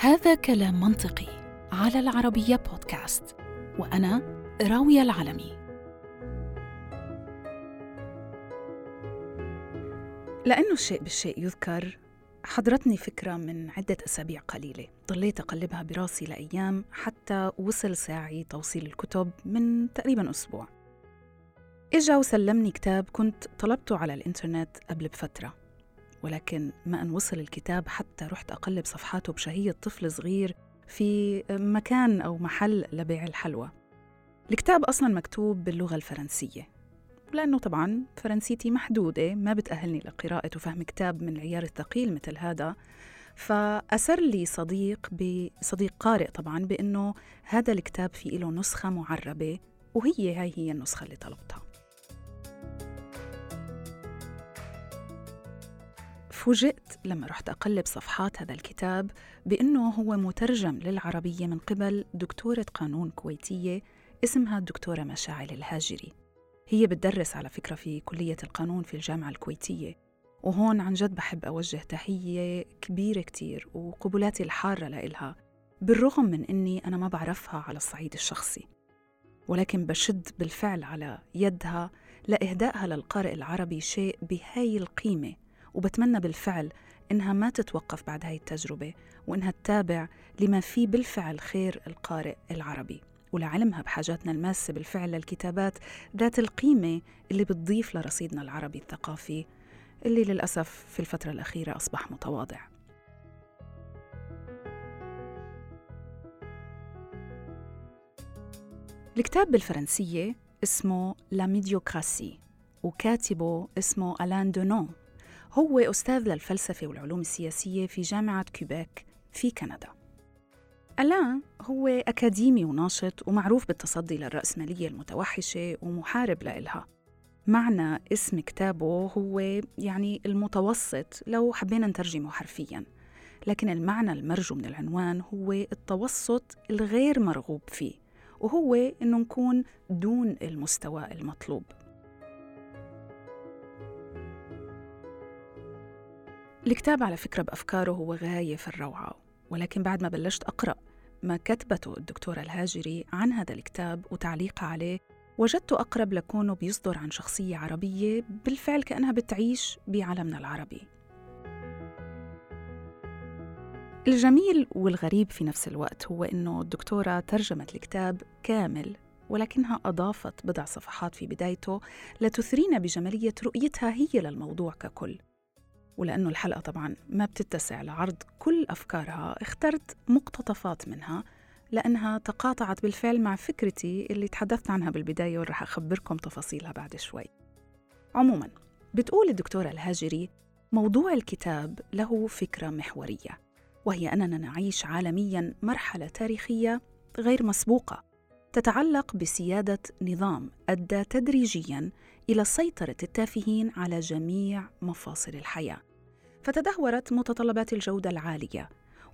هذا كلام منطقي على العربية بودكاست وأنا راوية العلمي. لأنه الشيء بالشيء يذكر حضرتني فكرة من عدة أسابيع قليلة. ضليت أقلبها براسي لأيام حتى وصل ساعي توصيل الكتب من تقريبا أسبوع. إجا وسلمني كتاب كنت طلبته على الإنترنت قبل بفترة. ولكن ما أن وصل الكتاب حتى رحت أقلب صفحاته بشهية طفل صغير في مكان أو محل لبيع الحلوى. الكتاب أصلا مكتوب باللغة الفرنسية لأنه طبعا فرنسيتي محدودة ما بتأهلني لقراءة وفهم كتاب من العيار الثقيل مثل هذا. فأسر لي صديق بصديق قارئ طبعا بأنه هذا الكتاب في له نسخة معربة وهي هاي هي النسخة اللي طلبتها. فوجئت لما رحت أقلب صفحات هذا الكتاب بأنه هو مترجم للعربية من قبل دكتورة قانون كويتية اسمها الدكتورة مشاعل الهاجري. هي بتدرس على فكرة في كلية القانون في الجامعة الكويتية وهون عن جد بحب أوجه تحية كبيرة كتير وقبولاتي الحارة لإلها بالرغم من أني أنا ما بعرفها على الصعيد الشخصي ولكن بشد بالفعل على يدها لإهدائها للقارئ العربي شيء بهاي القيمة. وبتمنى بالفعل إنها ما تتوقف بعد هاي التجربة وإنها تتابع لما فيه بالفعل خير القارئ العربي. ولعلمها بحاجاتنا الماسة بالفعل للكتابات ذات القيمة اللي بتضيف لرصيدنا العربي الثقافي اللي للأسف في الفترة الأخيرة أصبح متواضع. الكتاب بالفرنسية اسمه La médiocratie وكاتبه اسمه ألان دونون هو أستاذ للفلسفة والعلوم السياسية في جامعة كيبيك في كندا. ألآن هو أكاديمي وناشط ومعروف بالتصدي للرأسمالية المتوحشة ومحارب لإلها. معنى اسم كتابه هو يعني المتوسط لو حبينا نترجمه حرفياً. لكن المعنى المرجو من العنوان هو التوسط الغير مرغوب فيه وهو إنه نكون دون المستوى المطلوب. الكتاب على فكرة بأفكاره هو غاية في الروعة ولكن بعد ما بلشت أقرأ ما كتبته الدكتورة الهاجري عن هذا الكتاب وتعليقها عليه وجدته أقرب لكونه بيصدر عن شخصية عربية بالفعل كأنها بتعيش بعالمنا العربي. الجميل والغريب في نفس الوقت هو أنه الدكتورة ترجمت الكتاب كامل ولكنها أضافت بضع صفحات في بدايته لتثرينا بجمالية رؤيتها هي للموضوع ككل. ولأنه الحلقة طبعا ما بتتسع لعرض كل أفكارها اخترت مقتطفات منها لأنها تقاطعت بالفعل مع فكرتي اللي تحدثت عنها بالبداية ورح أخبركم تفاصيلها بعد شوي. عموما بتقول الدكتورة الهاجري موضوع الكتاب له فكرة محورية وهي أننا نعيش عالميا مرحلة تاريخية غير مسبوقة تتعلق بسيادة نظام أدى تدريجيا إلى سيطرة التافهين على جميع مفاصل الحياة. فتدهورت متطلبات الجودة العالية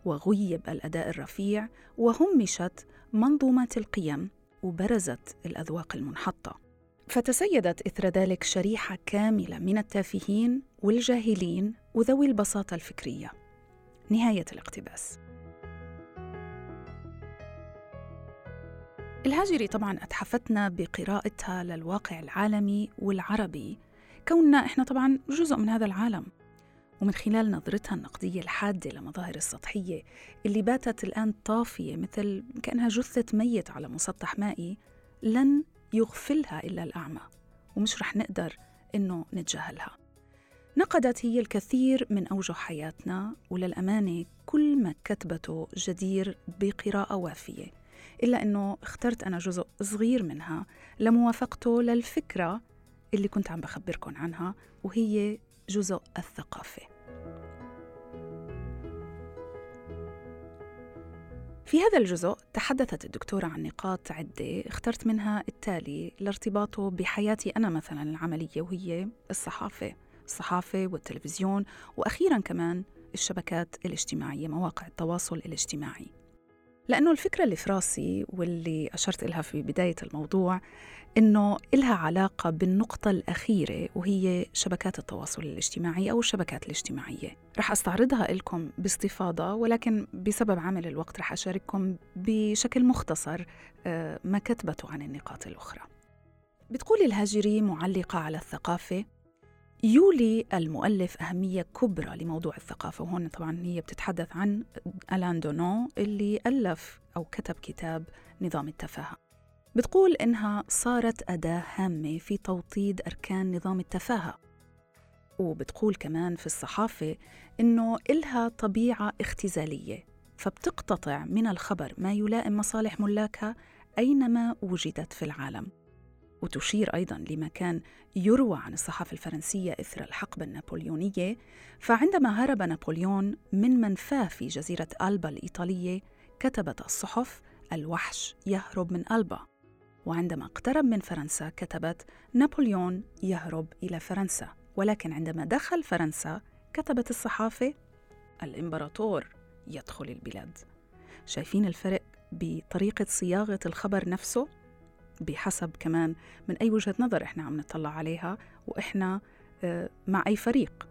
وغيب الأداء الرفيع وهمشت منظومات القيم وبرزت الأذواق المنحطة. فتسيدت إثر ذلك شريحة كاملة من التافهين والجاهلين وذوي البساطة الفكرية. نهاية الاقتباس. الهاجري طبعا أتحفتنا بقراءتها للواقع العالمي والعربي كوننا إحنا طبعا جزء من هذا العالم. ومن خلال نظرتها النقدية الحادة لمظاهر السطحية اللي باتت الآن طافية مثل كأنها جثة ميت على مسطح مائي لن يغفلها إلا الأعمى ومش رح نقدر إنه نتجاهلها. نقدت هي الكثير من أوجه حياتنا وللأمانة كل ما كتبته جدير بقراءة وافية إلا أنه اخترت أنا جزء صغير منها لموافقته للفكرة اللي كنت عم بخبركن عنها وهي جزء الثقافة. في هذا الجزء تحدثت الدكتورة عن نقاط عدة اخترت منها التالي لارتباطه بحياتي أنا مثلا العملية وهي الصحافة الصحافة والتلفزيون وأخيرا كمان الشبكات الاجتماعية مواقع التواصل الاجتماعي. لأنه الفكرة اللي في راسي واللي أشرت إلها في بداية الموضوع إنه إلها علاقة بالنقطة الأخيرة وهي شبكات التواصل الاجتماعي أو الشبكات الاجتماعية. رح أستعرضها لكم باستفاضة ولكن بسبب عامل الوقت رح أشارككم بشكل مختصر آه، ما كتبته عن النقاط الأخرى. بتقول الهاجري معلقة على الثقافة يولي المؤلف أهمية كبرى لموضوع الثقافة وهون طبعا هي بتتحدث عن ألان دونو اللي ألف أو كتب كتاب نظام التفاهة بتقول إنها صارت أداة هامة في توطيد أركان نظام التفاهة وبتقول كمان في الصحافة إنه إلها طبيعة اختزالية فبتقتطع من الخبر ما يلائم مصالح ملاكها أينما وجدت في العالم. وتشير أيضا لما كان يروى عن الصحافة الفرنسية إثر الحقبة النابليونية فعندما هرب نابليون من منفاه في جزيرة ألبا الإيطالية كتبت الصحف الوحش يهرب من ألبا. وعندما اقترب من فرنسا كتبت نابليون يهرب إلى فرنسا. ولكن عندما دخل فرنسا كتبت الصحافة الإمبراطور يدخل البلاد. شايفين الفرق بطريقة صياغة الخبر نفسه؟ بحسب كمان من أي وجهة نظر إحنا عم نطلع عليها وإحنا آه، مع أي فريق.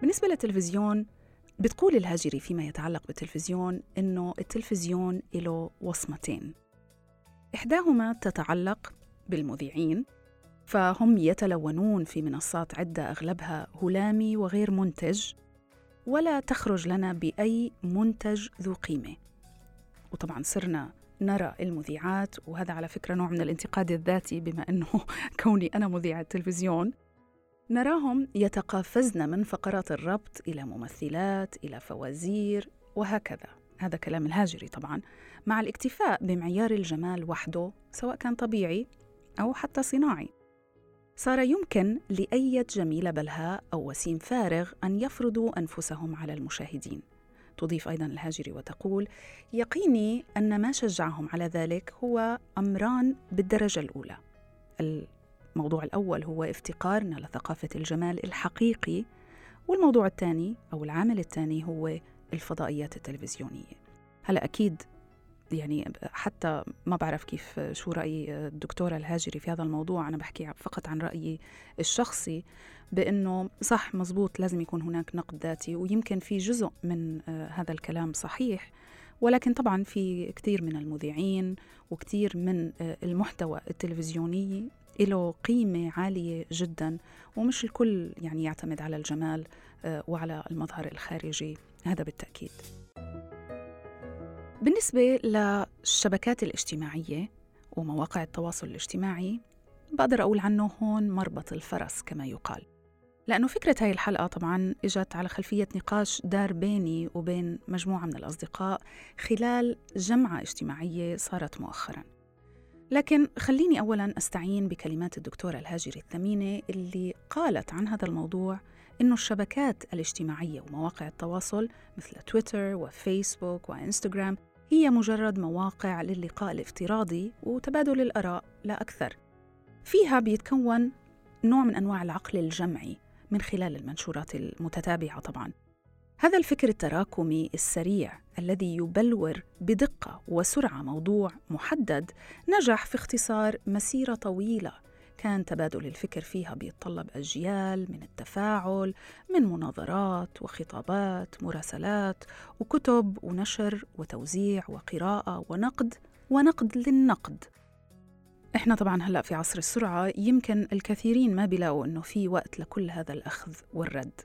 بالنسبة للتلفزيون بتقول الهاجري فيما يتعلق بالتلفزيون إنه التلفزيون له وصمتين. إحداهما تتعلق بالمذيعين فهم يتلونون في منصات عدة أغلبها هلامي وغير منتج ولا تخرج لنا بأي منتج ذو قيمة. وطبعا صرنا نرى المذيعات وهذا على فكرة نوع من الانتقاد الذاتي بما أنه كوني أنا مذيعة تلفزيون نراهم يتقافزن من فقرات الربط إلى ممثلات إلى فوازير وهكذا. هذا كلام الهاجري طبعا. مع الاكتفاء بمعيار الجمال وحده سواء كان طبيعي أو حتى صناعي. صار يمكن لأية جميلة بلهاء أو وسيم فارغ أن يفرضوا أنفسهم على المشاهدين. تضيف أيضا الهاجري وتقول يقيني أن ما شجعهم على ذلك هو أمران بالدرجة الأولى. الموضوع الأول هو افتقارنا لثقافة الجمال الحقيقي والموضوع الثاني أو العامل الثاني هو الفضائيات التلفزيونية. هلا أكيد يعني حتى ما بعرف كيف شو رأي الدكتورة الهاجري في هذا الموضوع. أنا بحكي فقط عن رأيي الشخصي بأنه صح مزبوط لازم يكون هناك نقد ذاتي ويمكن في جزء من آه، هذا الكلام صحيح. ولكن طبعا في كثير من المذيعين وكثير من آه، المحتوى التلفزيوني له قيمة عالية جدا ومش الكل يعني يعتمد على الجمال آه، وعلى المظهر الخارجي. هذا بالتأكيد. بالنسبة للشبكات الاجتماعية ومواقع التواصل الاجتماعي بقدر أقول عنه هون مربط الفرس كما يقال. لأنه فكرة هاي الحلقة طبعا إجت على خلفية نقاش دار بيني وبين مجموعة من الأصدقاء خلال جمعة اجتماعية صارت مؤخرا. لكن خليني أولا أستعين بكلمات الدكتورة الهاجري الثمينة اللي قالت عن هذا الموضوع إنه الشبكات الاجتماعية ومواقع التواصل مثل تويتر وفيسبوك وإنستغرام هي مجرد مواقع للقاء الافتراضي وتبادل الآراء لا أكثر. فيها بيتكون نوع من أنواع العقل الجمعي من خلال المنشورات المتتابعة طبعاً. هذا الفكر التراكمي السريع الذي يبلور بدقة وسرعة موضوع محدد نجح في اختصار مسيرة طويلة كان تبادل الفكر فيها بيتطلب أجيال من التفاعل من مناظرات وخطابات مراسلات وكتب ونشر وتوزيع وقراءة ونقد ونقد للنقد. إحنا طبعا هلأ في عصر السرعة يمكن الكثيرين ما بيلاقوا إنه في وقت لكل هذا الأخذ والرد.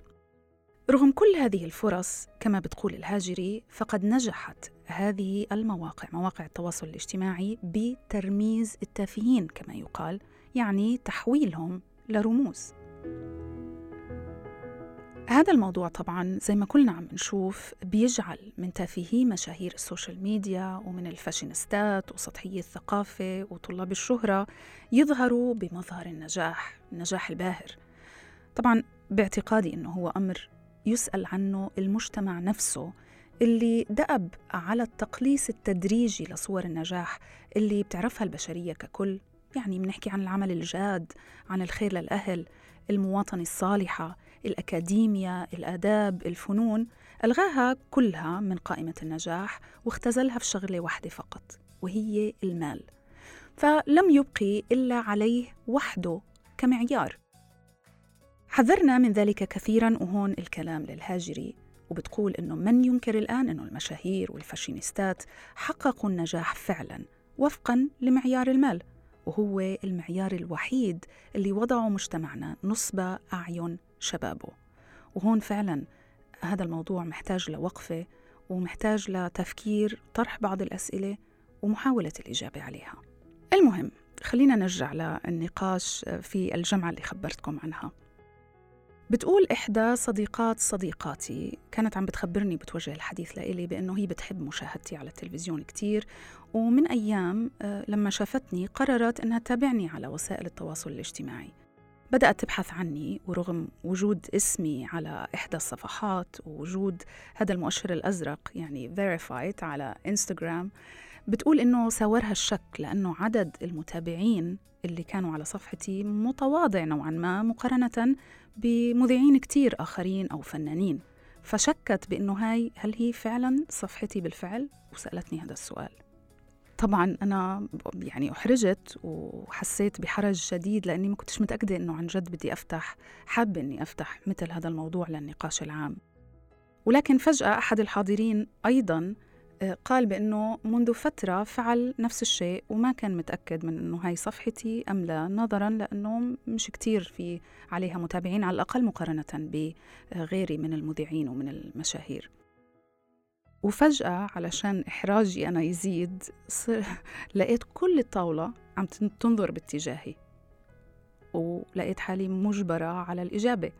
رغم كل هذه الفرص كما بتقول الهاجري فقد نجحت هذه المواقع مواقع التواصل الاجتماعي بترميز التافهين كما يقال يعني تحويلهم لرموز. هذا الموضوع طبعا زي ما كلنا عم نشوف بيجعل من تافهي مشاهير ال social media ومن الفاشينيستات وسطحيي الثقافة وطلاب الشهرة يظهروا بمظهر النجاح النجاح الباهر. طبعا باعتقادي إنه هو أمر يسأل عنه المجتمع نفسه اللي دأب على التقليص التدريجي لصور النجاح اللي بتعرفها البشرية ككل. يعني بنحكي عن العمل الجاد عن الخير للأهل المواطنة الصالحة الأكاديميا الآداب الفنون ألغاها كلها من قائمة النجاح واختزلها في شغلة واحدة فقط وهي المال. فلم يبقي إلا عليه وحده كمعيار. حذرنا من ذلك كثيرا وهون الكلام للهاجري وبتقول إنه من ينكر الآن إنه المشاهير والفاشينيستات حققوا النجاح فعلا وفقا لمعيار المال. وهو المعيار الوحيد اللي وضعه مجتمعنا نصب أعين شبابه. وهون فعلا هذا الموضوع محتاج لوقفة ومحتاج لتفكير طرح بعض الأسئلة ومحاولة الإجابة عليها. المهم خلينا نرجع للنقاش في الجمعة اللي خبرتكم عنها. بتقول إحدى صديقات صديقاتي كانت عم بتخبرني بتوجه الحديث لإلي بأنه هي بتحب مشاهدتي على التلفزيون كتير ومن أيام آه، لما شافتني قررت أنها تتابعني على وسائل التواصل الاجتماعي. بدأت تبحث عني ورغم وجود اسمي على إحدى الصفحات ووجود هذا المؤشر الأزرق يعني verified على إنستغرام بتقول إنه ساورها الشك لأنه عدد المتابعين اللي كانوا على صفحتي متواضع نوعا ما مقارنة بمذيعين كتير آخرين أو فنانين. فشكت بأنه هاي هل هي فعلا صفحتي بالفعل؟ وسألتني هذا السؤال. طبعا أنا يعني أحرجت وحسيت بحرج شديد لأني ما كنتش متأكدة أنه عن جد بدي أفتح حابة أني أفتح مثل هذا الموضوع للنقاش العام. ولكن فجأة أحد الحاضرين أيضا قال بأنه منذ فترة فعل نفس الشيء وما كان متأكد من أنه هاي صفحتي أم لا نظرا لأنه مش كتير في عليها متابعين على الأقل مقارنة بغيري من المذيعين ومن المشاهير. وفجأة علشان إحراجي أنا يزيد لقيت كل الطاولة عم تنظر باتجاهي ولقيت حالي مجبرة على الإجابة.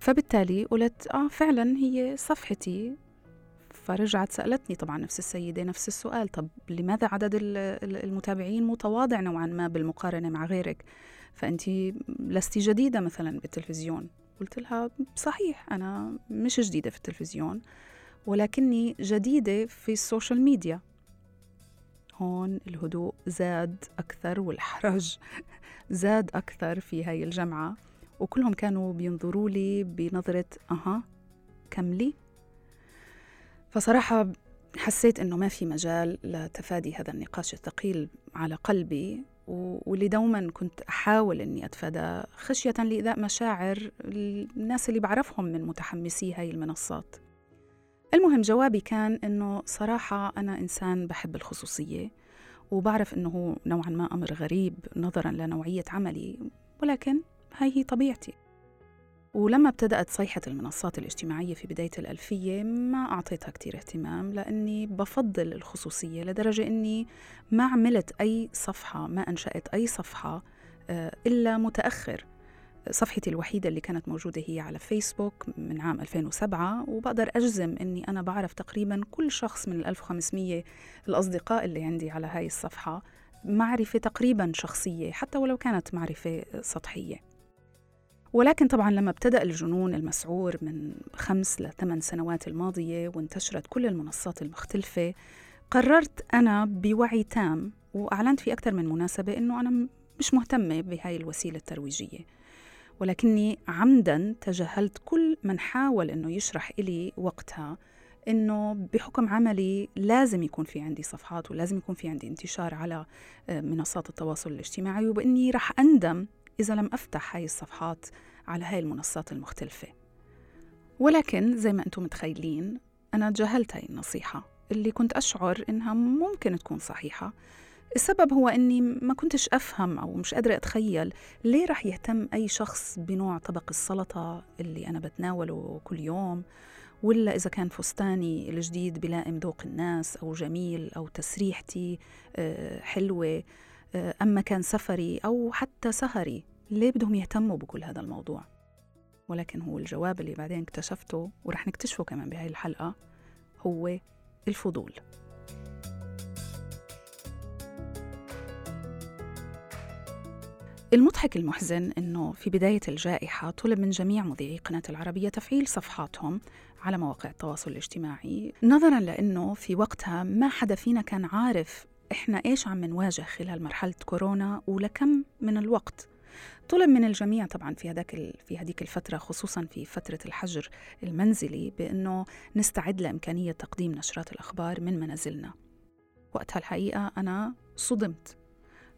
فبالتالي قلت آه فعلا هي صفحتي. فرجعت سألتني طبعا نفس السيدة نفس السؤال طب لماذا عدد المتابعين متواضع نوعا ما بالمقارنة مع غيرك؟ فأنت لست جديدة مثلا بالتلفزيون. قلت لها صحيح أنا مش جديدة في التلفزيون. ولكني جديدة في ال social media. هون الهدوء زاد أكثر والحرج زاد أكثر في هاي الجمعة وكلهم كانوا بينظروا لي بنظرة أها كملي فصراحة حسيت إنه ما في مجال لتفادي هذا النقاش الثقيل على قلبي واللي دوما كنت أحاول إني أتفادى خشية لإيذاء مشاعر الناس اللي بعرفهم من متحمسي هاي المنصات. المهم جوابي كان إنه صراحة أنا إنسان بحب الخصوصية وبعرف إنه نوعا ما أمر غريب نظرا لنوعية عملي ولكن هاي هي طبيعتي. ولما ابتدأت صيحة المنصات الاجتماعية في بداية الألفية ما أعطيتها كتير اهتمام لأني بفضل الخصوصية لدرجة أني ما عملت أي صفحة ما أنشأت أي صفحة آه، إلا متأخر. صفحتي الوحيدة اللي كانت موجودة هي على فيسبوك من عام 2007 وبقدر أجزم أني أنا بعرف تقريبا كل شخص من ال 1500 الأصدقاء اللي عندي على هاي الصفحة معرفة تقريبا شخصية حتى ولو كانت معرفة سطحية. ولكن طبعا لما ابتدأ الجنون المسعور من خمس لثمان سنوات الماضية وانتشرت كل المنصات المختلفة قررت أنا بوعي تام وأعلنت في أكثر من مناسبة أنه أنا مش مهتمة بهاي الوسيلة الترويجية. ولكني عمدا تجاهلت كل من حاول أنه يشرح إلي وقتها إنه بحكم عملي لازم يكون في عندي صفحات ولازم يكون في عندي انتشار على آه، منصات التواصل الاجتماعي وبإني رح أندم إذا لم أفتح هاي الصفحات على هاي المنصات المختلفة. ولكن زي ما أنتم متخيلين أنا تجاهلت هاي النصيحة اللي كنت أشعر إنها ممكن تكون صحيحة السبب هو أني ما كنتش أفهم أو مش قادرة أتخيل ليه رح يهتم أي شخص بنوع طبق السلطة اللي أنا بتناوله كل يوم ولا إذا كان فستاني الجديد بلائم ذوق الناس أو جميل أو تسريحتي آه، حلوة آه، أما كان سفري أو حتى سهري ليه بدهم يهتموا بكل هذا الموضوع؟ ولكن هو الجواب اللي بعدين اكتشفته ورح نكتشفه كمان بهاي الحلقة هو الفضول. المضحك المحزن إنه في بداية الجائحة طلب من جميع مذيعي قناة العربية تفعيل صفحاتهم على مواقع التواصل الاجتماعي نظرا لإنه في وقتها ما حدا فينا كان عارف إحنا إيش عم نواجه خلال مرحلة كورونا ولكم من الوقت. طلب من الجميع طبعا في هذاك في هذيك الفترة خصوصا في فترة الحجر المنزلي بإنه نستعد لإمكانية تقديم نشرات الأخبار من منازلنا. وقتها الحقيقة أنا صدمت.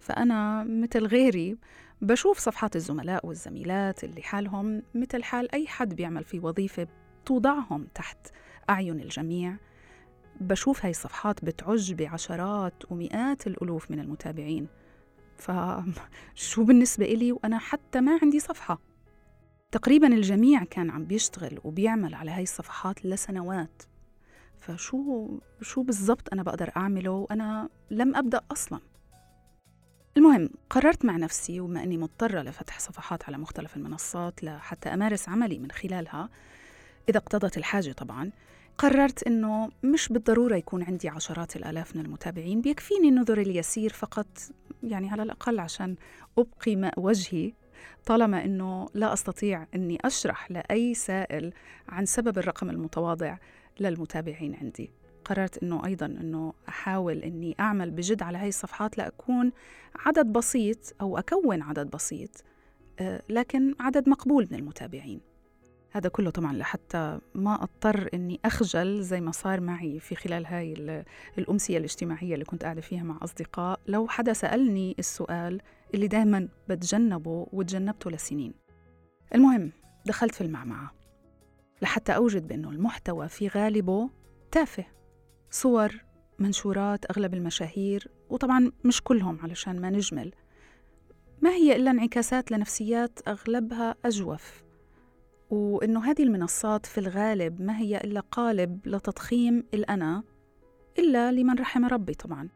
فأنا مثل غيري بشوف صفحات الزملاء والزميلات اللي حالهم مثل حال أي حد بيعمل في وظيفة توضعهم تحت أعين الجميع. بشوف هاي الصفحات بتعج بعشرات ومئات الألوف من المتابعين. فشو بالنسبة إلي؟ وأنا حتى ما عندي صفحة. تقريبا الجميع كان عم بيشتغل وبيعمل على هاي الصفحات لسنوات. فشو شو بالضبط أنا بقدر أعمله؟ وأنا لم أبدأ أصلا. المهم قررت مع نفسي وما أني مضطرة لفتح صفحات على مختلف المنصات لحتى أمارس عملي من خلالها إذا اقتضت الحاجة طبعاً قررت إنه مش بالضرورة يكون عندي عشرات الآلاف من المتابعين بيكفيني النظر اليسير فقط يعني على الأقل عشان أبقي ماء وجهي طالما إنه لا أستطيع إني أشرح لأي سائل عن سبب الرقم المتواضع للمتابعين عندي. قررت إنه أيضا إنه أحاول إني أعمل بجد على هاي الصفحات لأكون عدد بسيط أو أكون عدد بسيط آه، لكن عدد مقبول من المتابعين. هذا كله طبعا لحتى ما أضطر إني أخجل زي ما صار معي في خلال هاي الأمسية الاجتماعية اللي كنت قاعدة فيها مع أصدقاء لو حدا سألني السؤال اللي دائما بتجنبه وتجنبته لسنين. المهم دخلت في المعمعة لحتى أوجد بأنه المحتوى في غالبه تافه. صور منشورات أغلب المشاهير وطبعا مش كلهم علشان ما نجمل. ما هي إلا انعكاسات لنفسيات أغلبها أجوف؟ وإنه هذه المنصات في الغالب ما هي إلا قالب لتضخيم الأنا إلا لمن رحم ربي طبعا.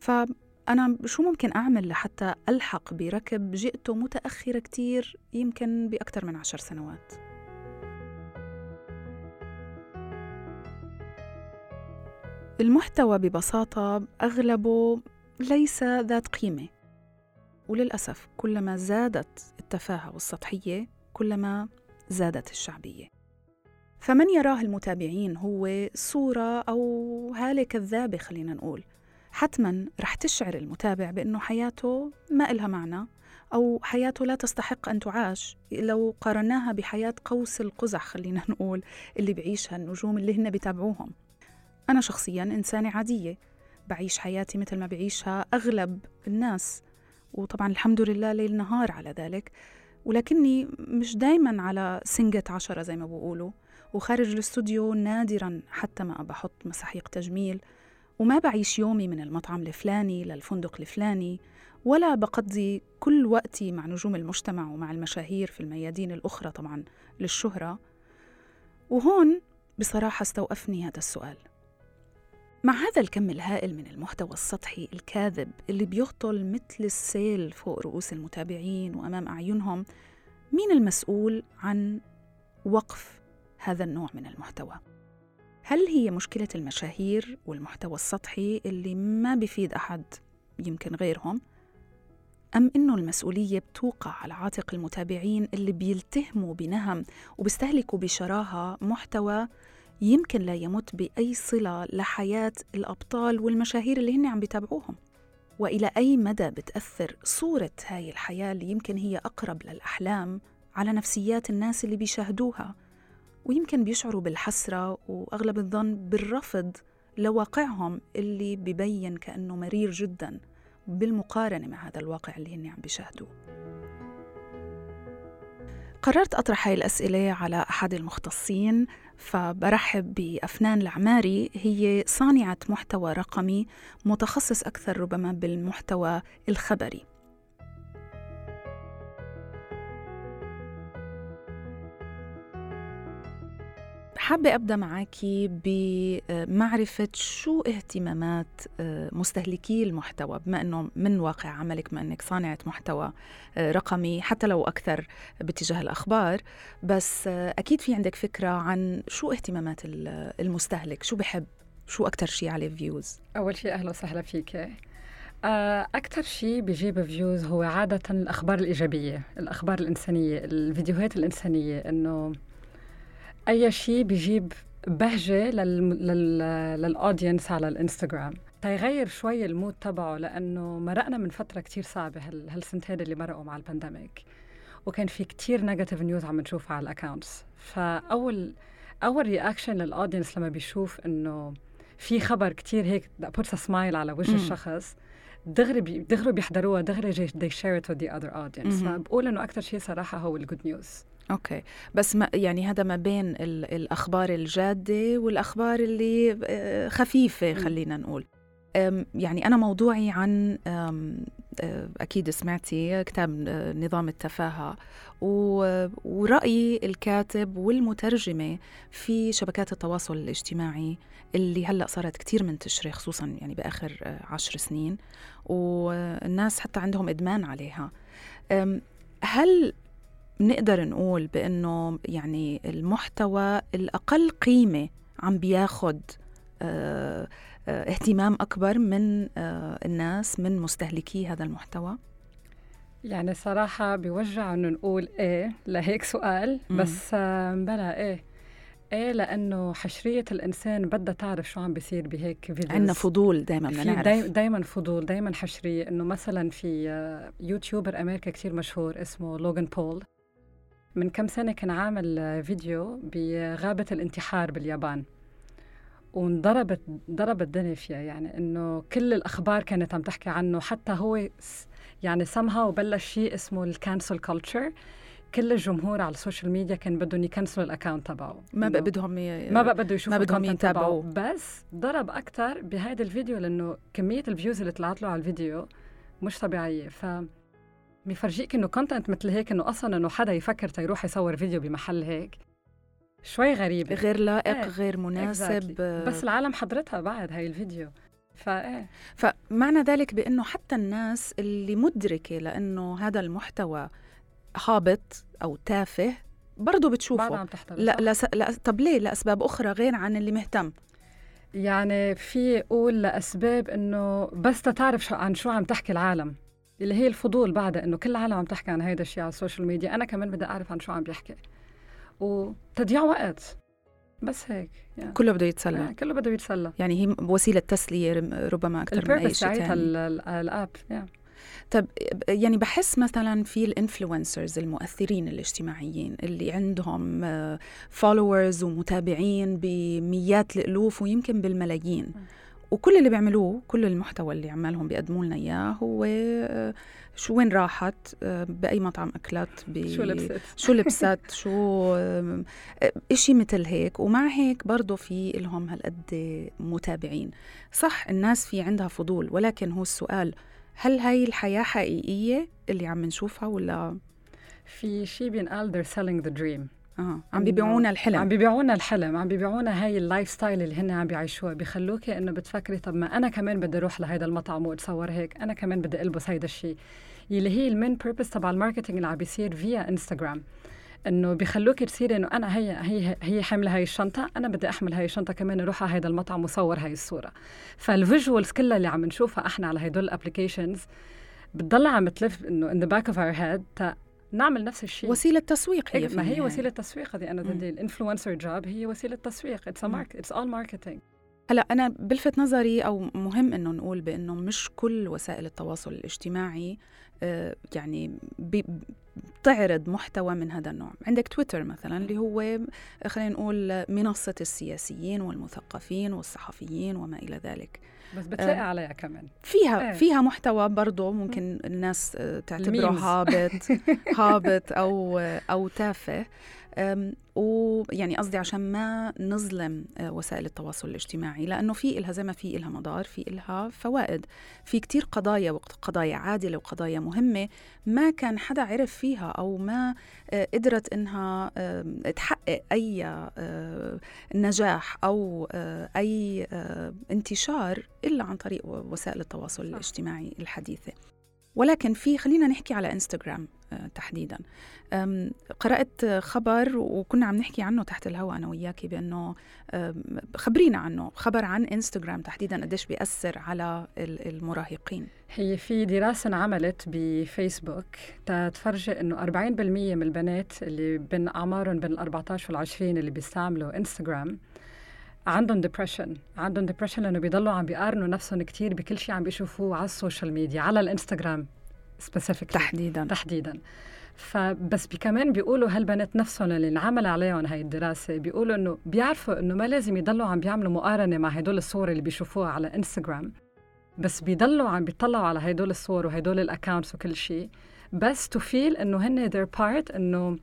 فأنا شو ممكن أعمل لحتى ألحق بركب جئته متأخرة كتير يمكن بأكثر من عشر سنوات؟ المحتوى ببساطة أغلبه ليس ذات قيمة. وللأسف كلما زادت التفاهة والسطحية كلما زادت الشعبية. فمن يراه المتابعين هو صورة أو هالة كذابة خلينا نقول. حتما رح تشعر المتابع بأنه حياته ما إلها معنى أو حياته لا تستحق أن تعاش. لو قارناها بحياة قوس القزح خلينا نقول اللي بعيشها النجوم اللي هن بتابعوهم أنا شخصيا إنسانة عادية بعيش حياتي مثل ما بعيشها أغلب الناس وطبعا الحمد لله ليل نهار على ذلك ولكني مش دايما على سنجة عشرة زي ما بقولوا وخارج الاستوديو نادرا حتى ما بحط مساحيق تجميل وما بعيش يومي من المطعم الفلاني للفندق الفلاني ولا بقضي كل وقتي مع نجوم المجتمع ومع المشاهير في الميادين الأخرى طبعا للشهرة. وهون بصراحة استوقفني هذا السؤال. مع هذا الكم الهائل من المحتوى السطحي الكاذب اللي بيهطل مثل السيل فوق رؤوس المتابعين وأمام أعينهم مين المسؤول عن وقف هذا النوع من المحتوى؟ هل هي مشكلة المشاهير والمحتوى السطحي اللي ما بيفيد أحد يمكن غيرهم؟ أم إنه المسؤولية بتوقع على عاتق المتابعين اللي بيلتهموا بنهم وبيستهلكوا بشراهة محتوى يمكن لا يمت بأي صلة لحياة الأبطال والمشاهير اللي هن عم بيتابعوهم. وإلى أي مدى بتأثر صورة هاي الحياة اللي يمكن هي أقرب للأحلام على نفسيات الناس اللي بيشاهدوها؟ ويمكن بيشعروا بالحسرة وأغلب الظن بالرفض لواقعهم اللي ببين كأنه مرير جدا بالمقارنة مع هذا الواقع اللي هن عم بيشاهدوه. قررت أطرح هاي الأسئلة على أحد المختصين. فبرحب بأفنان العماري. هي صانعة محتوى رقمي متخصص أكثر ربما بالمحتوى الخبري. حابة أبدأ معك بمعرفة شو اهتمامات آه، مستهلكي المحتوى بما أنه من واقع عملك بما أنك صانعة محتوى آه، رقمي حتى لو أكثر باتجاه الأخبار. بس آه، أكيد في عندك فكرة عن شو اهتمامات المستهلك؟ شو بحب؟ شو أكثر شيء عليه views أول شيء أهلا وسهلا فيك. أكثر شيء بيجيب views هو عادة الأخبار الإيجابية الأخبار الإنسانية الفيديوهات الإنسانية إنه أي شيء بيجيب بهجة لل... لل... لل audience على الإنستغرام. تيغير شوي ال mood تبعه لأنه مرقنا من فترة كتير صعبة هال هالسنتين اللي مرقوا مع ال pandemic. وكان في كتير negative news عم نشوفها على ال accounts فاول أول reaction لل audience لما بيشوف إنه في خبر كتير هيك a smile على وجه الشخص دغري بي دغري بيحضروها دغري they share it with the other audience. فبقول إنه أكثر شيء صراحة هو ال good نيوز أوكي. بس ما يعني هذا ما بين الأخبار الجادة والأخبار اللي آه، خفيفة خلينا نقول. يعني أنا موضوعي عن أكيد سمعتي كتاب نظام التفاهة. ورأي الكاتب والمترجمة في شبكات التواصل الاجتماعي اللي هلأ صارت كتير منتشرة خصوصا يعني بآخر عشر سنين. والناس حتى عندهم إدمان عليها. هل نقدر نقول بأنه يعني المحتوى الأقل قيمة عم بياخد آه آه، اهتمام أكبر من آه، الناس من مستهلكي هذا المحتوى؟ يعني صراحة بيوجع إنه نقول إيه لهيك سؤال بس بلا إيه إيه لأنه حشرية الإنسان بدها تعرف شو عم بيصير بهيك فيديوز عندنا فضول دائما بدنا نعرف داي دائما فضول دائما حشرية. إنه مثلا في يوتيوبر أمريكا كثير مشهور اسمه لوغان بول من كم سنة كان عامل فيديو بغابة الانتحار باليابان. وانضربت ضرب الدنيا فيها يعني إنه كل الأخبار كانت عم تحكي عنه حتى هو يعني سمها وبلش شيء اسمه ال cancel culture كل الجمهور على السوشيال ميديا كان بدهم يكنسلوا ال account تبعه. ما بقى بدهم ي... ما بقى بده يشوفوا ما بدهم يتابعوا بس ضرب أكثر بهذا الفيديو لأنه كمية ال views اللي طلعت له على الفيديو مش طبيعية. ف بيفرجيك إنه content مثل هيك إنه أصلا إنه حدا يفكر تيروح يصور فيديو بمحل هيك. شوي غريبة غير لائق إيه. غير مناسب. exactly. بس العالم حضرتها بعد هاي الفيديو. فايه فمعنى ذلك بإنه حتى الناس اللي مدركة لإنه هذا المحتوى هابط أو تافه برضه بتشوفه. عم تحضر لا, لا, لا طب ليه؟ لأسباب أخرى غير عن اللي مهتم. يعني في أقول لأسباب إنه بس تعرف شو عن شو عم تحكي العالم. اللي هي الفضول بعدها إنه كل العالم عم تحكي عن هيدا الشيء على السوشيال ميديا. أنا كمان بدي أعرف عن شو عم بيحكي. وتضييع وقت. بس هيك يعني. كله بده يتسلى. يعني كله بده يتسلى. يعني هي وسيلة تسلية ربما أكثر من أي شيء ثاني الأب yeah. طب يعني بحس مثلا في ال influencers المؤثرين الاجتماعيين اللي عندهم followers ومتابعين بمئات الألوف ويمكن بالملايين. وكل اللي بيعملوه كل المحتوى اللي عمالهم بيقدموا لنا إياه هو شو وين راحت آه، بأي مطعم أكلت شو لبست. شو لبست شو إشي مثل هيك. ومع هيك برضه في لهم هالقد متابعين. صح الناس في عندها فضول ولكن هو السؤال هل هاي الحياة حقيقية اللي عم نشوفها ولا؟ في شيء بينقال they're selling the dream. آه عم بيبيعونا الحلم. عم بيبيعونا الحلم عم بيبيعونا هاي ال lifestyle اللي هن عم بيعيشوها. بيخلوكي انه بتفكري طب ما أنا كمان بدي أروح لهيدا المطعم وأتصور هيك أنا كمان بدي ألبس هيدا الشيء اللي هي ال main purpose تبع ال marketing اللي عم بيصير فيا انستغرام انه بيخلوك تصيري انه أنا هي هي هي حاملة هاي الشنطة أنا بدي أحمل هاي الشنطة كمان أروح على هذا المطعم وصور هاي الصورة. فال visuals كلها اللي عم نشوفها إحنا على هدول ال applications بتضل عم تلف انه in the back of our head نعمل نفس الشيء. وسيلة تسويق هي ما هي وسيلة تسويق هذه؟ أنا بدي ال influencer job هي وسيلة تسويق. it's it's all marketing هلا أنا بلفت نظري أو مهم إنه نقول بإنه مش كل وسائل التواصل الاجتماعي آه، يعني بتعرض محتوى من هذا النوع. عندك تويتر مثلا اللي هو خلينا نقول منصة السياسيين والمثقفين والصحفيين وما إلى ذلك. بس بتلاقي آه عليها كمان. فيها إيه. فيها محتوى برضه ممكن الناس آه، تعتبره هابط هابط أو أو تافه. ويعني قصدي عشان ما نظلم آه، وسائل التواصل الاجتماعي لأنه في إلها زي ما في إلها مضار في إلها فوائد. في كتير قضايا وقضايا عادلة وقضايا مهمة ما كان حدا عرف فيها أو ما آه، قدرت إنها تحقق أي نجاح أو أي انتشار إلا عن طريق وسائل التواصل الاجتماعي الحديثة. ولكن في خلينا نحكي على انستغرام آه، تحديدا. قرأت خبر وكنا عم نحكي عنه تحت الهواء أنا وياكي بأنه خبرينا عنه خبر عن انستغرام تحديدا قديش بيأثر على المراهقين. هي في دراسة انعملت بفيسبوك تتفرجي إنه 40% من البنات اللي بين أعمارهم بين ال 14 وال 20 اللي بيستعملوا انستغرام عندهم depression عندهم depression لأنه بيضلوا عم بيقارنوا نفسهم كتير بكل شيء عم بيشوفوه على السوشيال ميديا على الإنستغرام specific تحديدا. تحديدا. فبس كمان بيقولوا هالبنات نفسهم اللي انعمل عليهم هاي الدراسة بيقولوا إنه بيعرفوا إنه ما لازم يضلوا عم بيعملوا مقارنة مع هدول الصور اللي بيشوفوها على انستغرام بس بيضلوا عم بيطلعوا على هدول الصور وهدول ال accounts وكل شيء بس to feel إنه هن their part إنه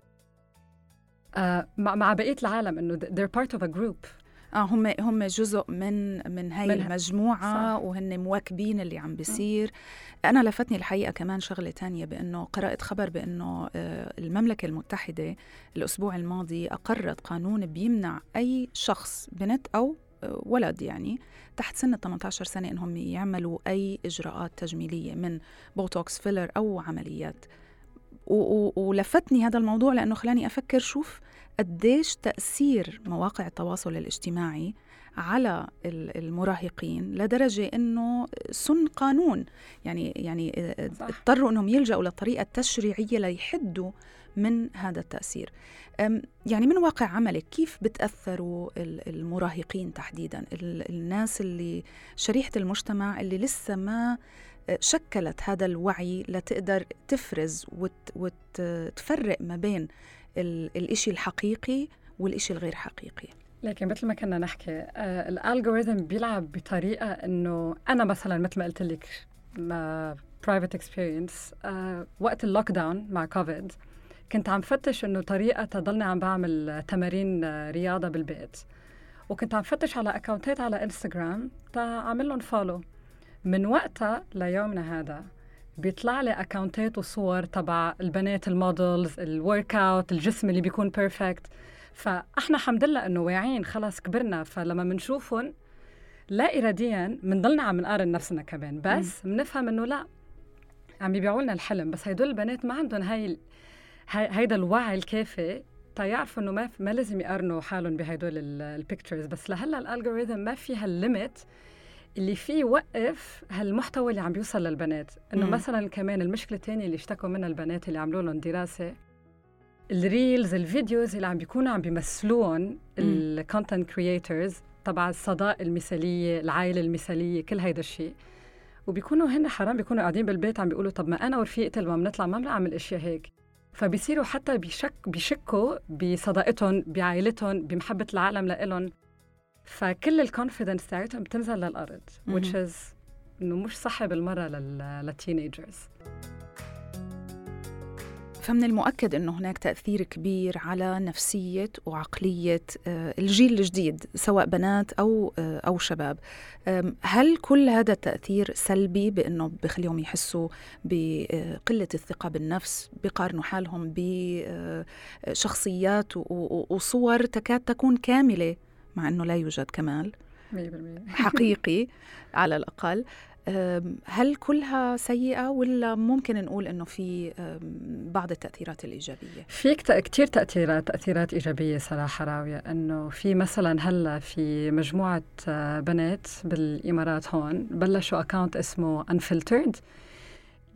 آه مع, مع بقية العالم إنه they're part of a group. آه هم هم جزء من من هاي من المجموعة صح. وهن مواكبين اللي عم بيصير. أنا لفتني الحقيقة كمان شغلة تانية بأنه قرأت خبر بأنه آه، المملكة المتحدة الأسبوع الماضي أقرت قانون بيمنع أي شخص بنت أو آه، ولد يعني تحت سن 18 سنة إنهم يعملوا أي إجراءات تجميلية من بوتوكس فيلر أو عمليات ولفتني هذا الموضوع لأنه خلاني أفكر شوف قديش تأثير مواقع التواصل الاجتماعي على المراهقين لدرجة أنه سن قانون. يعني يعني اضطروا أنهم يلجأوا للطريقة التشريعية ليحدوا من هذا التأثير. يعني من واقع عملك كيف بتأثروا المراهقين تحديدا؟ الناس اللي شريحة المجتمع اللي لسه ما شكلت هذا الوعي لتقدر تفرز وتفرق ما بين الإشي الحقيقي والإشي الغير حقيقي. لكن مثل ما كنا نحكي آه ال algorithm بيلعب بطريقة إنه أنا مثلا مثل ما قلت لك private experience آه وقت ال lockdown مع كوفيد كنت عم فتش إنه طريقة تضلني عم بعمل تمارين آه، رياضة بالبيت وكنت عم فتش على account ات على انستغرام تعمل لهم follow من وقتها ليومنا هذا بيطلع لي account ات وصور تبع البنات ال models ال workout الجسم اللي بيكون perfect فأحنا الحمد لله إنه واعيين خلص كبرنا. فلما بنشوفهم لا اراديا بنضلنا عم نقارن نفسنا كمان. بس بنفهم إنه لا عم يبيعوا لنا الحلم. بس هدول البنات ما عندهم هاي هيدا الوعي الكافي تيعرفوا إنه ما ما لازم يقارنوا حالهم بهدول ال pictures بس لهلأ ال algorithm ما فيها ال limit اللي فيه يوقف هالمحتوى اللي عم بيوصل للبنات. إنه مم. مثلا كمان المشكلة الثانية اللي اشتكوا منها البنات اللي عملوا لهم دراسة ال reels ال videos اللي عم بيكونوا عم بيمثلوهم ال content creators تبع الصداقه المثالية العائلة المثالية كل هيدا الشيء. وبيكونوا هن حرام بيكونوا قاعدين بالبيت عم بيقولوا طب ما أنا ورفيقتي لما بنطلع ما بنعمل أشياء هيك. فبيصيروا حتى بيشك بيشكوا بصداقتهم بعائلتهم بمحبة العالم لإلهم. فكل ال confidence تاعتهم بتنزل للأرض which is إنه مش صح بالمرة لل teenagers. فمن المؤكد إنه هناك تأثير كبير على نفسية وعقلية آه، الجيل الجديد سواء بنات أو آه، أو شباب. هل كل هذا التأثير سلبي بإنه بخليهم يحسوا بقلة الثقة بالنفس بيقارنوا حالهم بشخصيات وصور تكاد تكون كاملة؟ مع أنه لا يوجد كمال. 100% حقيقي على الأقل. هل كلها سيئة ولا ممكن نقول أنه في بعض التأثيرات الإيجابية؟ في كثير تأثيرات تأثيرات إيجابية صراحة راوية. أنه في مثلا هلأ في مجموعة آه، بنات بالإمارات هون بلشوا أكاونت اسمه Unfiltered.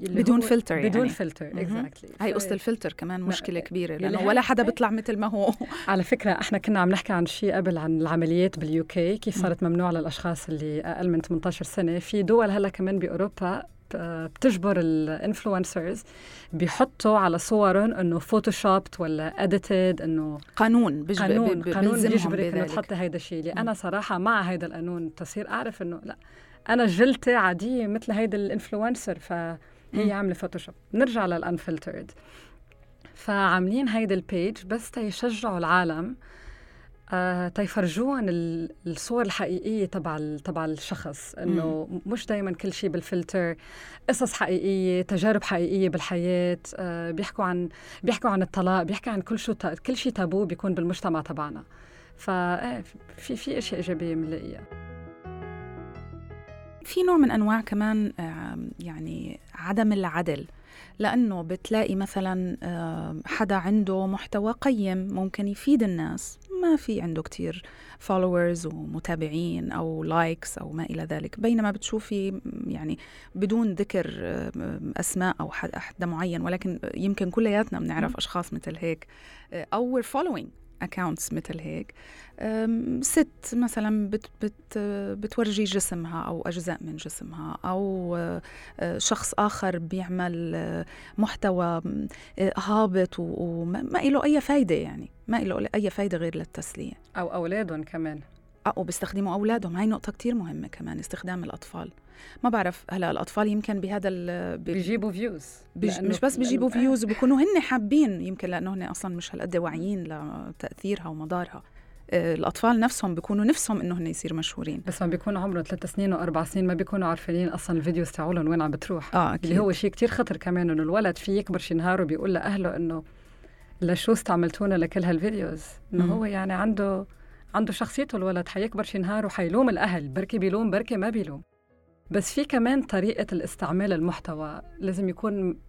بدون فلتر يعني. بدون filter exactly هاي قصه الفلتر كمان مشكلة كبيرة لأنه ولا حدا بيطلع مثل ما هو. على فكرة إحنا كنا عم نحكي عن شيء قبل عن العمليات بال UK كيف صارت ممنوعه للأشخاص اللي أقل من 18 سنة. في دول هلا كمان بأوروبا بتجبر ال influencers بيحطوا على صورهم إنه photoshopped ولا edited إنه قانون بيجبر قانون قانون بيجبرك إنه تحطي هيدا الشيء. اللي أنا صراحة مع هيدا القانون تصير أعرف إنه لا أنا جلدتي عادية مثل هيدا ال influencer ف هي عامله Photoshop نرجع لل unfiltered فعاملين هيدي ال page بس تيشجعوا العالم آه تيفرجوهم الصور الحقيقية تبع تبع الشخص إنه مش دائما كل شيء بالفلتر قصص حقيقية تجارب حقيقية بالحياة آه بيحكوا عن بيحكوا عن الطلاق بيحكوا عن كل شيء كل شيء تابو بيكون بالمجتمع تبعنا. ففي في أشياء إيجابية بنلاقيها. في نوع من أنواع كمان يعني عدم العدل. لأنه بتلاقي مثلا حدا عنده محتوى قيم ممكن يفيد الناس. ما في عنده كتير followers ومتابعين أو likes أو ما إلى ذلك. بينما بتشوفي يعني بدون ذكر أسماء أو حدا معين. ولكن يمكن كلياتنا بنعرف أشخاص مثل هيك. أو we're following. accounts مثل هيك. ست مثلا بت بت بتورجي جسمها أو أجزاء من جسمها أو آه، شخص آخر بيعمل آه، محتوى هابط وما له أي فايدة يعني. ما له أي فايدة غير للتسلية. أو أولادهم كمان. أو بيستخدموا أولادهم. هاي نقطة كتير مهمة كمان استخدام الأطفال. ما بعرف هلا الأطفال يمكن بهذا بيجيبوا views بيج... مش بس بيجيبوا views وبيكونوا هن حابين يمكن لأنه هن أصلا مش هالقد واعيين لتأثيرها ومضارها. آه، الأطفال نفسهم بيكونوا نفسهم إنه هن يصيروا مشهورين. بس ما بيكونوا عمرهم ثلاث سنين وأربع سنين ما بيكونوا عارفين أصلا ال videos تاعولهم وين عم بتروح. آه أكيد. اللي هو شيء كتير خطر كمان إنه الولد في يكبر شي نهار وبيقول لأهله إنه لشو استعملتونا لكل هال videos؟ إنه هو يعني عنده عنده شخصيته الولد حيكبر شي نهار وحيلوم الأهل بركي بيلوم بركي ما بيلوم. بس في كمان طريقة الاستعمال المحتوى لازم يكون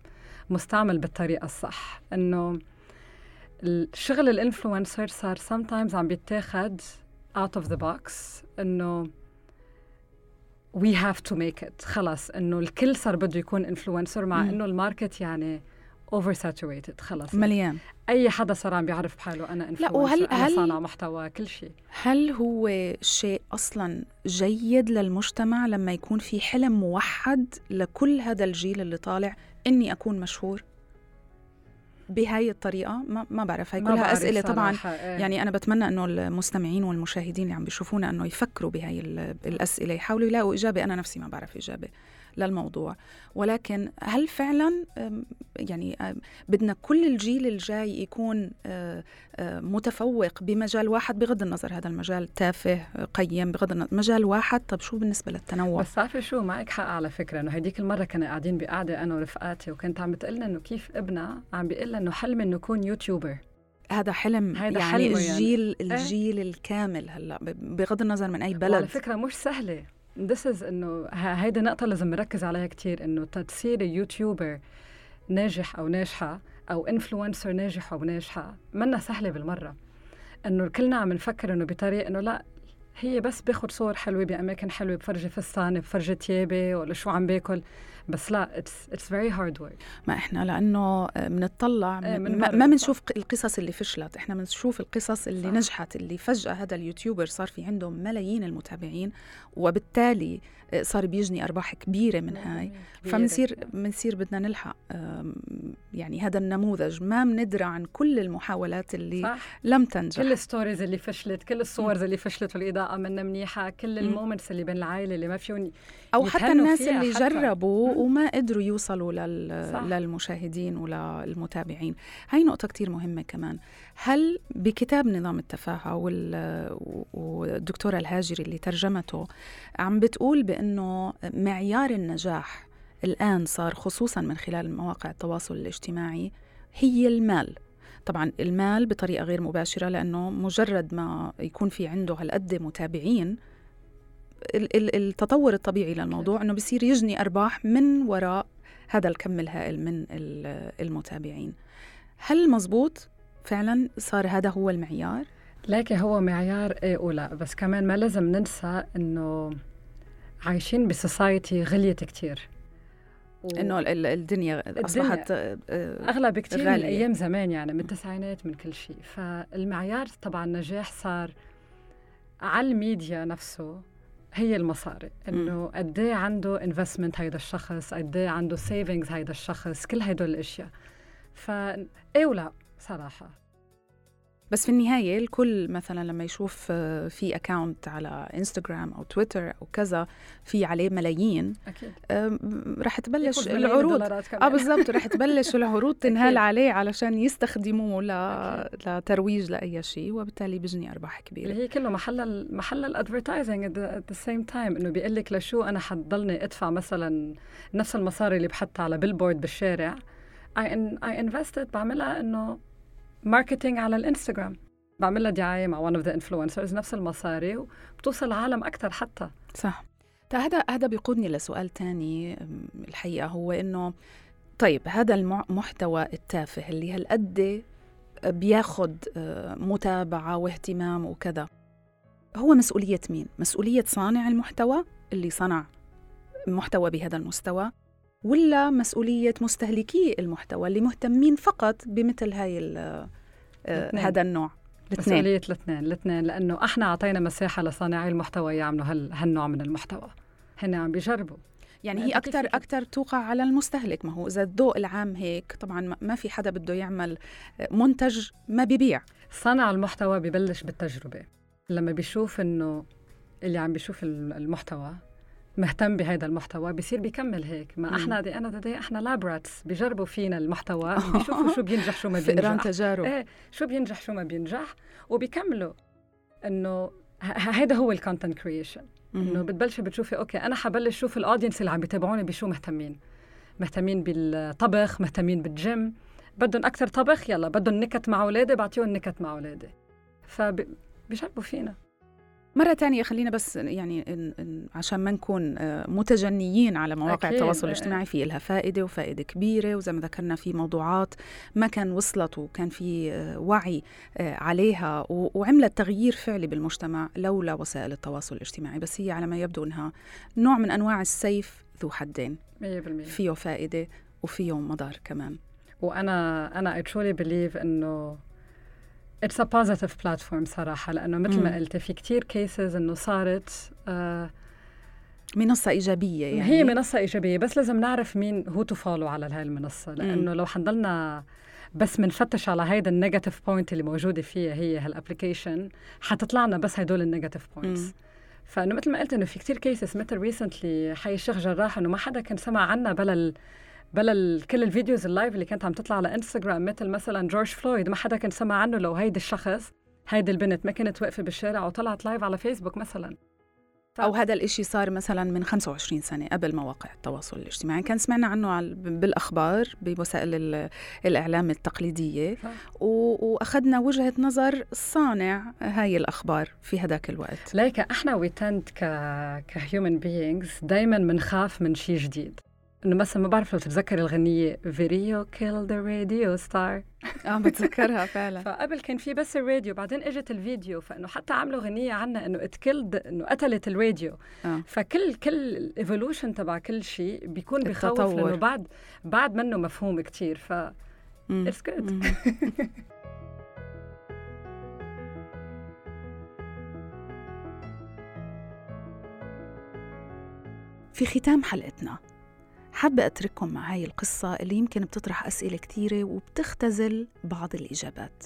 مستعمل بالطريقة الصح إنه الشغل ال influencer صار sometimes عم بيتاخد out of the box إنه we have to make it خلص إنه الكل صار بده يكون influencer مع إنه ال market يعني over saturated خلص مليان. أي حدا صار عم بيعرف حاله أنا influencer لا وهل هل صانع محتوى كل شيء. هل هو شيء أصلا جيد للمجتمع لما يكون في حلم موحد لكل هذا الجيل اللي طالع إني أكون مشهور؟ بهاي الطريقة؟ ما, ما بعرف. هاي كلها أسئلة طبعا. إيه. يعني أنا بتمنى أنه المستمعين والمشاهدين اللي عم بيشوفونا أنه يفكروا بهاي الأسئلة. يحاولوا يلاقوا إجابة. أنا نفسي ما بعرف إجابة. للموضوع. ولكن هل فعلا يعني بدنا كل الجيل الجاي يكون متفوق بمجال واحد؟ بغض النظر هذا المجال تافه قيم بغض النظر مجال واحد؟ طب شو بالنسبة للتنوع؟ بس عارفة شو؟ معك حق على فكرة إنه هديك المرة كنا قاعدين بقعدة أنا ورفقاتي وكنت عم بتقلنا إنه كيف ابنها عم بيقول إنه حلم إنه يكون يوتيوبر. هذا حلم هذا يعني حلم الجيل يعني. الجيل؟ الكامل هلأ بغض النظر من أي بلد. على فكرة مش سهلة. This is إنه هيدي نقطة لازم نركز عليها كثير إنه تصيري يوتيوبر ناجح أو ناجحة أو influencer ناجح أو ناجحة منا سهلة بالمرة. إنه كلنا عم نفكر إنه بطريقة إنه لا هي بس باخذ صور حلوة بأماكن حلوة بفرجي فستاني بفرجي ثيابي ولا شو عم باكل بس لا اتس اتس فيري هارد ورك ما إحنا لأنه بنطلع آه، من ما بنشوف القصص اللي فشلت. إحنا بنشوف القصص اللي صح. نجحت اللي فجأة هذا ال YouTuber صار في عنده ملايين المتابعين وبالتالي صار بيجني أرباح كبيرة من هاي. فبنصير بنصير بدنا نلحق يعني هذا النموذج. ما بندرى عن كل المحاولات اللي صح. لم تنجح. كل ال stories اللي فشلت كل الصور اللي فشلت والاضاءه منا منيحة. كل ال moments اللي بين العائلة اللي ما فيهم أو حتى الناس اللي حتى. جربوا وما قدروا يوصلوا لل... للمشاهدين وللمتابعين هاي نقطة كتير مهمة كمان. هل بكتاب نظام التفاهة وال... والدكتورة الهاجري اللي ترجمته عم بتقول بأنه معيار النجاح الآن صار خصوصا من خلال مواقع التواصل الاجتماعي هي المال. طبعا المال بطريقة غير مباشرة لأنه مجرد ما يكون في عنده هالقد متابعين التطور الطبيعي للموضوع إنه بصير يجني أرباح من وراء هذا الكم الهائل من المتابعين. هل مزبوط فعلا صار هذا هو المعيار؟ لكن هو معيار إيه ولا بس كمان ما لازم ننسى إنه عايشين ب society غليت كتير. و... إنه الدنيا أصبحت آه، اغلى بكثير من أيام زمان يعني من التسعينات من كل شيء. فالمعيار تبع النجاح صار على الميديا نفسه هي المصاري. إنه قد إيه عنده investment هيدا الشخص قد إيه عنده savings هيدا الشخص كل هدول الأشياء. ف إيه ولا صراحة. بس في النهاية الكل مثلا لما يشوف آه، في account على انستغرام أو تويتر أو كذا في عليه ملايين أكيد. رح تبلش العروض. آه بالضبط رح تبلش العروض تنهال عليه علشان يستخدموه ل... لترويج لأي شيء وبالتالي بيجني أرباح كبيرة. اللي هي كله محل محل ال advertising at the same time إنه بيقول لك لشو أنا حضلني أدفع مثلا نفس المصاري اللي بحطها على billboard بالشارع. I I invested بعملها إنه marketing على الإنستغرام. بعمل لها دعاية مع one of the influencers نفس المصاري وبتوصل العالم أكثر حتى. صح. هذا هذا بيقودني لسؤال ثاني الحقيقة هو إنه طيب هذا المحتوى التافه اللي هالقد بياخد متابعة واهتمام وكذا هو مسؤولية مين؟ مسؤولية صانع المحتوى اللي صنع محتوى بهذا المستوى؟ ولا مسؤولية مستهلكي المحتوى اللي مهتمين فقط بمثل هاي آه، هذا النوع؟ مسؤولية الاثنين الاثنين لأنه إحنا أعطينا مساحة لصانعي المحتوى يعملوا هال... هالنوع من المحتوى. هن عم بيجربوا. يعني هي أكثر أكثر توقع على المستهلك ما هو إذا الذوق العام هيك طبعا ما في حدا بده يعمل منتج ما بيبيع. صانع المحتوى ببلش بالتجربة. لما بيشوف إنه اللي عم بيشوف المحتوى مهتم بهذا المحتوى بصير بيكمل هيك. ما إحنا دي أنا دي إحنا lab rats بيجربوا فينا المحتوى بيشوفوا شو بينجح شو ما بينجح. فئران تجارب. إيه شو بينجح شو ما بينجح. وبيكملوا إنه هذا هو ال content creation إنه بتبلشي بتشوفي okay أنا حبلش شوف ال audience اللي عم بيتابعوني بشو مهتمين. مهتمين بالطبخ مهتمين بالجيم بدهم أكثر طبخ يلا بدهم نكت مع أولادي بعطيهم نكت مع أولادي. فبيجربوا فينا. مرة تانية خلينا بس يعني عشان ما نكون آه، متجنيين على مواقع أكيد. التواصل الاجتماعي في لها فائدة وفائدة كبيرة وزي ما ذكرنا في موضوعات ما كان وصلت وكان في آه، وعي آه، عليها وعملت تغيير فعلي بالمجتمع لولا وسائل التواصل الاجتماعي. بس هي على ما يبدو إنها نوع من أنواع السيف ذو حدين. 100% فيه فائدة وفيه مضار كمان. وأنا أنا I truly believe إنه it's a positive platform صراحة لأنه مثل ما قلتي في كتير cases إنه صارت آه منصة إيجابية يعني. هي منصة إيجابية بس لازم نعرف مين هو to follow على هاي المنصة لأنه مم. لو حنضلنا بس بنفتش على هيدا ال negative point اللي موجودة فيها هي هال application حتطلع لنا بس هدول ال negative points فإنه مثل ما قلت إنه في كتير cases مثل recently حي الشيخ جراح إنه ما حدا كان سمع عنا بلا بلا كل ال videos ال live اللي كانت عم تطلع على انستغرام مثل مثلا جورج فلويد ما حدا كان سمع عنه لو هيدي الشخص هيدي البنت ما كانت واقفة بالشارع وطلعت live على فيسبوك مثلا. ف... أو هذا الإشي صار مثلا من 25 سنة قبل مواقع التواصل الاجتماعي. كان سمعنا عنه بالأخبار بوسائل الإعلام التقليدية. و... وأخذنا وجهة نظر صانع هاي الأخبار في هذاك الوقت. ليك إحنا we tend ك ك human beings دايما بنخاف من شيء جديد. إنه مثلا ما بعرف لو تتذكر الغنيه video killed the radio star آه بتذكرها فعلا. فقبل كان في بس الراديو بعدين إجت الفيديو فإنه حتى عملوا غنيه عنها إنه it killed إنه قتلت الراديو. آه. فكل كل ال evolution تبع كل شيء بيكون بخوف لأنه بعد بعد منه مفهوم كثير ف it's good في ختام حلقتنا. حابة أترككم مع هاي القصة اللي يمكن بتطرح أسئلة كتيرة وبتختزل بعض الإجابات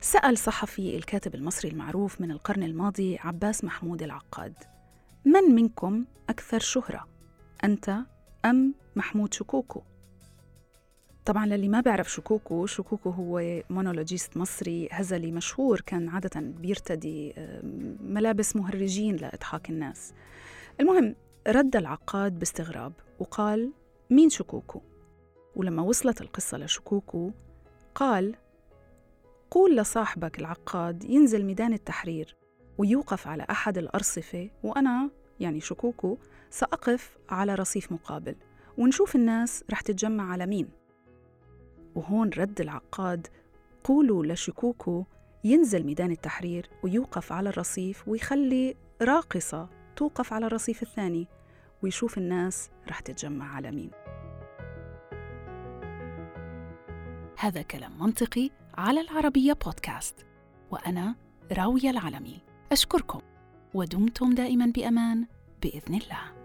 سأل صحفي الكاتب المصري المعروف من القرن الماضي عباس محمود العقاد من منكم أكثر شهرة؟ أنت أم محمود شكوكو؟ طبعا للي ما بيعرف شكوكو شكوكو هو مونولوجيست مصري هزلي مشهور كان عادة بيرتدي ملابس مهرجين لإضحاك الناس المهم رد العقاد باستغراب وقال مين شكوكو؟ ولما وصلت القصة لشكوكو قال قول لصاحبك العقاد ينزل ميدان التحرير ويوقف على أحد الأرصفة وأنا يعني شكوكو سأقف على رصيف مقابل ونشوف الناس رح تتجمع على مين وهون رد العقاد قولوا لشكوكو ينزل ميدان التحرير ويوقف على الرصيف ويخلي راقصة توقف على الرصيف الثاني ويشوف الناس رح تتجمع على مين. هذا كلام منطقي على العربية بودكاست. وأنا راوية العلمي. أشكركم. ودمتم دائما بأمان. بإذن الله.